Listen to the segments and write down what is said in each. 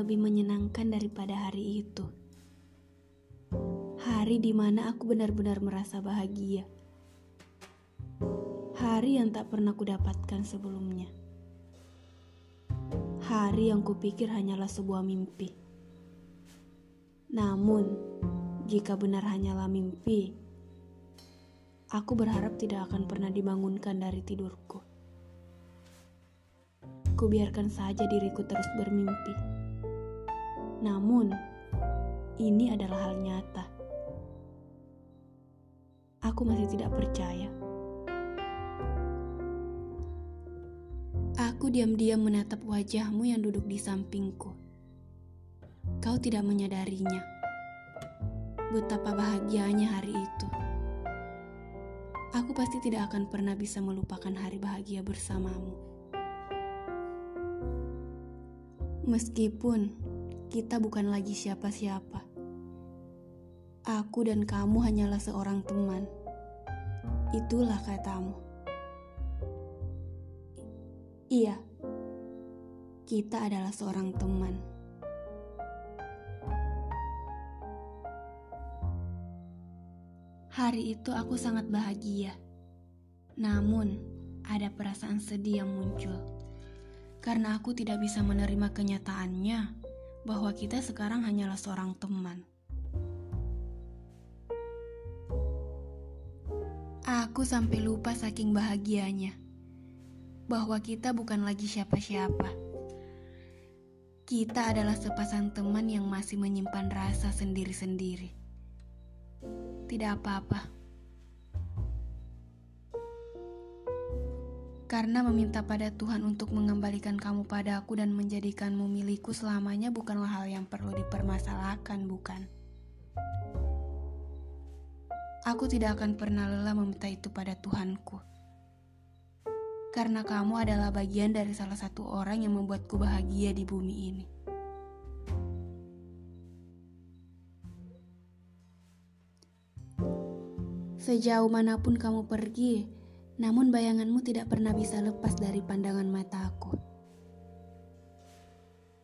lebih menyenangkan daripada hari itu. Hari di mana aku benar-benar merasa bahagia. Hari yang tak pernah kudapatkan sebelumnya. Hari yang kupikir hanyalah sebuah mimpi. Namun, jika benar hanyalah mimpi, aku berharap tidak akan pernah dibangunkan dari tidurku. Kubiarkan saja diriku terus bermimpi. Namun, ini adalah hal nyata. Aku masih tidak percaya. Aku diam-diam menatap wajahmu yang duduk di sampingku. Kau tidak menyadarinya. Betapa bahagianya hari itu. Aku pasti tidak akan pernah bisa melupakan hari bahagia bersamamu. Meskipun kita bukan lagi siapa-siapa, aku dan kamu hanyalah seorang teman. Itulah katamu. Iya, kita adalah seorang teman. Hari itu aku sangat bahagia. Namun, ada perasaan sedih yang muncul karena aku tidak bisa menerima kenyataannya bahwa kita sekarang hanyalah seorang teman. Aku sampai lupa saking bahagianya bahwa kita bukan lagi siapa-siapa. Kita adalah sepasang teman yang masih menyimpan rasa sendiri-sendiri. Tidak apa-apa. Karena meminta pada Tuhan untuk mengembalikan kamu padaku dan menjadikanmu milikku selamanya bukanlah hal yang perlu dipermasalahkan, bukan? Aku tidak akan pernah lelah meminta itu pada Tuhanku. Karena kamu adalah bagian dari salah satu orang yang membuatku bahagia di bumi ini. Sejauh mana pun kamu pergi, namun bayanganmu tidak pernah bisa lepas dari pandangan mataku.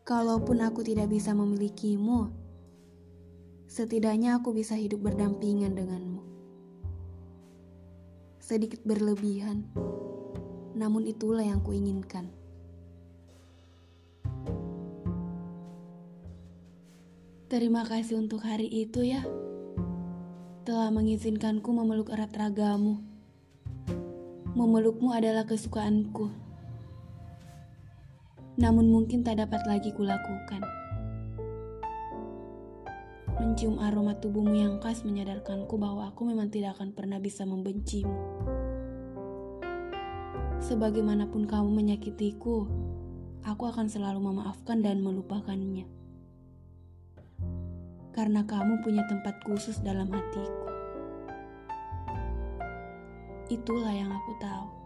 Kalaupun aku tidak bisa memilikimu, setidaknya aku bisa hidup berdampingan denganmu. Sedikit berlebihan, namun itulah yang kuinginkan. Terima kasih untuk hari itu ya, telah mengizinkanku memeluk erat ragamu. Memelukmu adalah kesukaanku. Namun mungkin tak dapat lagi kulakukan. Mencium aroma tubuhmu yang khas menyadarkanku bahwa aku memang tidak akan pernah bisa membencimu. Sebagaimanapun kamu menyakitiku, aku akan selalu memaafkan dan melupakannya. Karena kamu punya tempat khusus dalam hatiku. Itulah yang aku tahu.